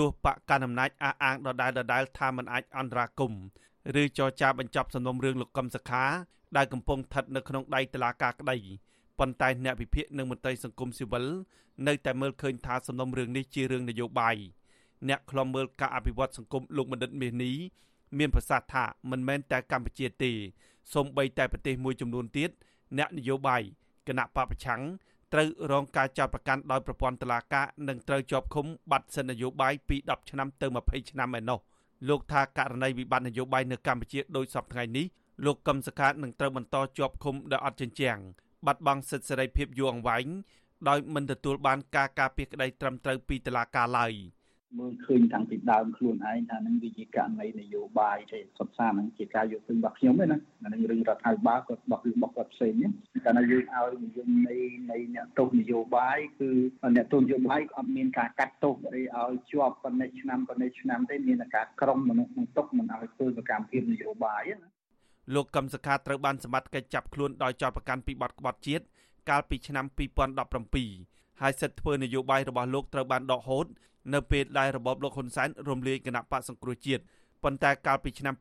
ទោះបកកណ្ដាលអំណាចអះអាងដដែលដដែលថាมันអាចអន្តរាគមឬចរចាបញ្ចប់សំណុំរឿងលោកកឹមសុខាដែលកំពុងស្ថិតនៅក្នុងដៃតុលាការក្តីប៉ុន្តែអ្នកវិភាគនិងមន្ត្រីសង្គមស៊ីវិលនៅតែមើលឃើញថាសំណុំរឿងនេះជារឿងនយោបាយអ្នកខ្លំមើលការអភិវឌ្ឍសង្គមលោកបណ្ឌិតមាសនេះមានប្រសាសន៍ថាមិនមែនតែកម្ពុជាទេសូម្បីតែប្រទេសមួយចំនួនទៀតអ្នកនយោបាយគណៈបពប្រឆាំង ត្រូវរងការចោទប្រកាន់ដោយប្រព័ន្ធតុលាការនិងត្រូវជាប់ឃុំបាត់សិទ្ធិនយោបាយពី10ឆ្នាំទៅ20ឆ្នាំឯណោះលោកថាករណីវិបត្តិនយោបាយនៅកម្ពុជាដោយសពថ្ងៃនេះលោកកឹមសុខានឹងត្រូវបន្តជាប់ឃុំដោយអត់ជញ្ជាំងបាត់បង់សិទ្ធិសេរីភាពយូរអង្វែងដោយមិនទទួលបានការការពារក្តីត្រឹមត្រូវពីតុលាការឡើយ។ មើលឃើញតាំងពីដើមខ្លួនឯងថានឹងវាជាករណីនយោបាយទេសុទ្ធសាធនឹងជាការយកឃើញរបស់ខ្ញុំទេណាអានឹងរឿងរដ្ឋាភិបាលគាត់របស់រឿងរបស់គាត់ផ្សេងនេះតែណាយើងឲ្យនិយមនៃនៃអ្នកទោសនយោបាយគឺអ្នកទោសនយោបាយអត់មានការកាត់ទោសអីឲ្យជាប់ប៉ុណ្ណេះឆ្នាំប៉ុណ្ណេះឆ្នាំទេមានតែការក្រុមមនុស្សក្នុងទុកមិនឲ្យធ្វើសកម្មភាពនយោបាយណាលោកកឹមសុខាត្រូវបានសមត្ថកិច្ចចាប់ខ្លួនដោយចោទប្រកាន់ពីបទក្បត់ជាតិកាលពីឆ្នាំ2017ហើយសិទ្ធិធ្វើនយោបាយរបស់លោកត្រូវបានដកហូត នៅពេលដែលរបបលោកហ៊ុនសែនរំលាយគណៈបកសង្គ្រោះជាតិប៉ុន្តែកាលពីឆ្នាំ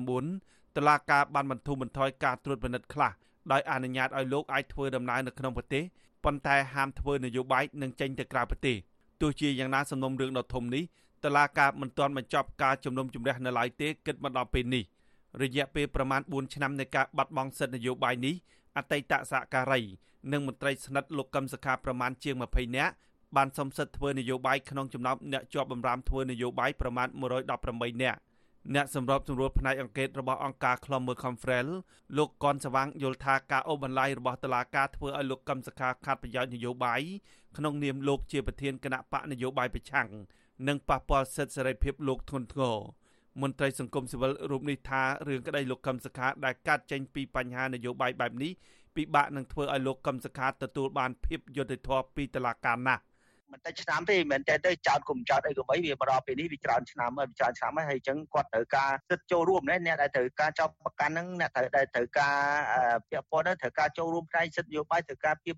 2019តឡាការបានបន្ធូរបន្ថយការត្រួតពិនិត្យខ្លះដោយអនុញ្ញាតឲ្យលោកអាចធ្វើដំណើរនៅក្នុងប្រទេសប៉ុន្តែហាមធ្វើនយោបាយនិងចេញទៅក្រៅប្រទេសទោះជាយ៉ាងណាសំណុំរឿងដ៏ធំនេះតឡាការមិនទាន់បញ្ចប់ការជំនុំជម្រះនៅឡើយទេគិតមកដល់ពេលនេះរយៈពេលប្រមាណ4ឆ្នាំនៃការបាត់បង់សិទ្ធិនយោបាយនេះអតីតសហការី និងមន្ត្រីស្និទ្ធលោកកឹមសុខាប្រមាណជាង20នាក់ បានសំសិទ្ធធ្វើនយោបាយក្នុងចំណោមអ្នកជាប់បម្រាមធ្វើនយោបាយប្រមាណ118នាក់អ្នកសម្របសម្រួលផ្នែកអង្កេតរបស់អង្គការខ្លំមើល Conference លោកកនសវាងយល់ថាការអូសបន្លាយរបស់តុលាការធ្វើឲ្យលោកកឹមសុខាខាត់ប្រយោជន៍នយោបាយក្នុងនាមលោកជាប្រធានគណៈបកនយោបាយប្រឆាំងនិងប៉ះពាល់សិទ្ធិសេរីភាពលោកធ្ងន់ធ្ងរមន្ត្រីសង្គមស៊ីវិលរូបនេះថារឿងក្តីលោកកឹមសុខាដែលកាត់ចេញពីបញ្ហានយោបាយបែបនេះពិបាកនឹងធ្វើឲ្យលោកកឹមសុខាទទួលបានភាពយុត្តិធម៌ពីតុលាការណាស់ មិនតិចឆ្នាំទេមិនមែនតែទៅចោតគុំចោតអីក៏បីវាមកដល់ពេលនេះវាច្រើនឆ្នាំហើយវាច្រើនឆ្នាំហើយហើយអញ្ចឹងគាត់ត្រូវការសិទ្ធិចូលរួមដែរអ្នកដែលត្រូវការចោតប្រកាន់ហ្នឹងអ្នកត្រូវដែលត្រូវការពាក់ព័ន្ធត្រូវការចូលរួមផ្នែកសិទ្ធិនយោបាយត្រូវការភាព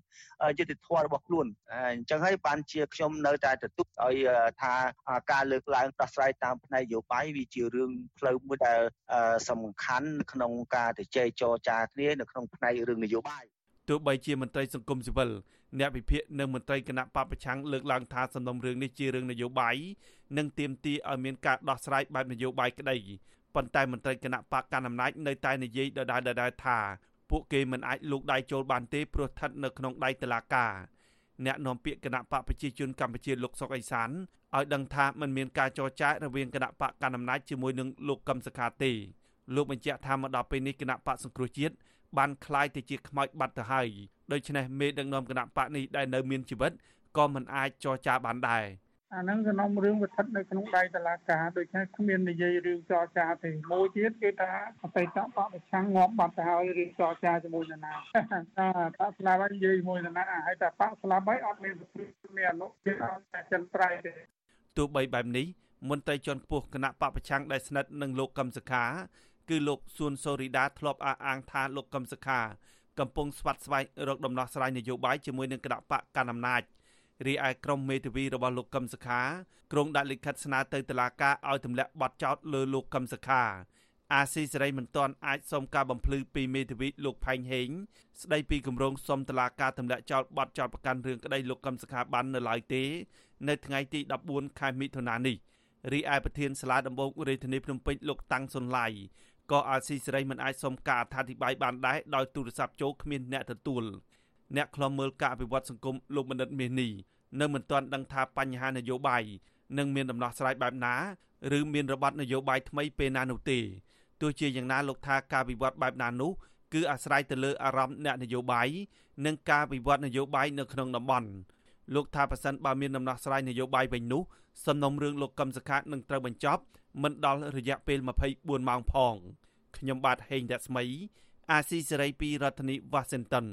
យុត្តិធម៌របស់ខ្លួនអញ្ចឹងហើយបានជាខ្ញុំនៅតែទទួលឲ្យថាការលើកឡើងដោះស្រាយតាមផ្នែកនយោបាយវាជារឿងផ្លូវមួយដែលសំខាន់ក្នុងការទៅជែកចរចាគ្នានៅក្នុងផ្នែករឿងនយោបាយ ទោះបីជាមន្ត្រីសង្គមស៊ីវិលអ្នកវិភាគនិងមន្ត្រីគណៈបពប្រឆាំងលើកឡើងថាសំណុំរឿងនេះជារឿងនយោបាយនិងទាមទារឲ្យមានការដោះស្រាយបែបនយោបាយក្តីប៉ុន្តែមន្ត្រីគណៈបកកណ្ដាលអំណាចនៅតែនិយាយដដែលៗថាពួកគេមិនអាចលូកដៃចូលបានទេព្រោះស្ថិតនៅក្នុងដៃតុលាការអ្នកនាំពាក្យគណៈបកប្រជាជនកម្ពុជាលោកសុកអេសានឲ្យដឹងថាมันមានការចរចារវាងគណៈបកកណ្ដាលអំណាចជាមួយនឹងលោកកឹមសុខាទេលោកបញ្ជាក់ថាមកដល់ពេលនេះគណៈបកសង្គ្រោះជាតិ បានคล้ายទៅជាខ្មោចបាត់ទៅហើយដូច្នេះមេដឹកនាំគណៈបកនេះដែលនៅមានជីវិតក៏មិនអាចចរចាបានដែរអាហ្នឹងសំណុំរឿងវាស្ថិតនៅក្នុងដៃតុលាការដូច្នេះគ្មាននិយាយរឿងចរចាទេមួយទៀតគឺថាអតីតបប្រឆាំងងាប់បាត់ទៅហើយរឿងចរចាជាមួយនរណាថាបាក់ស្លាប់ហើយនិយាយជាមួយនរណាហើយថាបាក់ស្លាប់ហើយអត់មានសុភាពមានអនុជាអត់តែចិនត្រៃទេទោះបីបែបនេះមន្ត្រីជាន់ខ្ពស់គណៈបពប្រឆាំងដែលស្និទ្ធនឹងលោកកឹមសុខា គឺលោកសួនសូរីដាធ្លាប់អះអាងថាលោកកឹមសុខាកំពុងស្វាត់ស្វែងរកដំណោះស្រាយនយោបាយជាមួយនឹងគណៈបកកណ្ដាលអំណាចរីឯក្រុមមេធាវីរបស់លោកកឹមសុខាក្រុងដាក់លិខិតស្នើទៅតុលាការឲ្យទម្លាក់បទចោទលើលោកកឹមសុខាអាស៊ីសេរីមិនទាន់អាចសុំការបំភ្លឺពីមេធាវីលោកផែងហេងស្ដីពីគម្រោងសុំតុលាការទម្លាក់ចោលបទចោទប្រកាន់រឿងក្តីលោកកឹមសុខាបាននៅឡើយទេ នៅថ្ងៃទី14ខែមិថុនានេះរីឯប្រធានសាលាដំបងរាជធានីភ្នំពេញលោកតាំងសុនឡៃ ក៏អាស៊ីសេរីមិនអាចសុំការអធិប្បាយបានដែរដោយទូរស័ព្ទចូលគ្មានអ្នកទទួលអ្នកខ្លំមើលការអភិវឌ្ឍសង្គមលោកបណ្ឌិតមាសនេះនៅមិនទាន់ដឹងថាបញ្ហានយោបាយនឹងមានដំណោះស្រាយបែបណាឬមានរបបនយោបាយថ្មីពេលណានោះទេទោះជាយ៉ាងណាលោកថាការវិវត្តបែបណានោះគឺអាស្រ័យទៅលើអារម្មណ៍អ្នកនយោបាយនិងការវិវត្តនយោបាយនៅក្នុងតំបន់ លោកថាប៉ះសិនបើមានដំណោះស្រាយនយោបាយវិញនោះសំណុំរឿងលោកកឹមសុខានឹងត្រូវបញ្ចប់មិនដល់រយៈពេល24ម៉ោងផងខ្ញុំបាទហេងរស្មី អាស៊ីសេរីពីរដ្ឋធានី Washington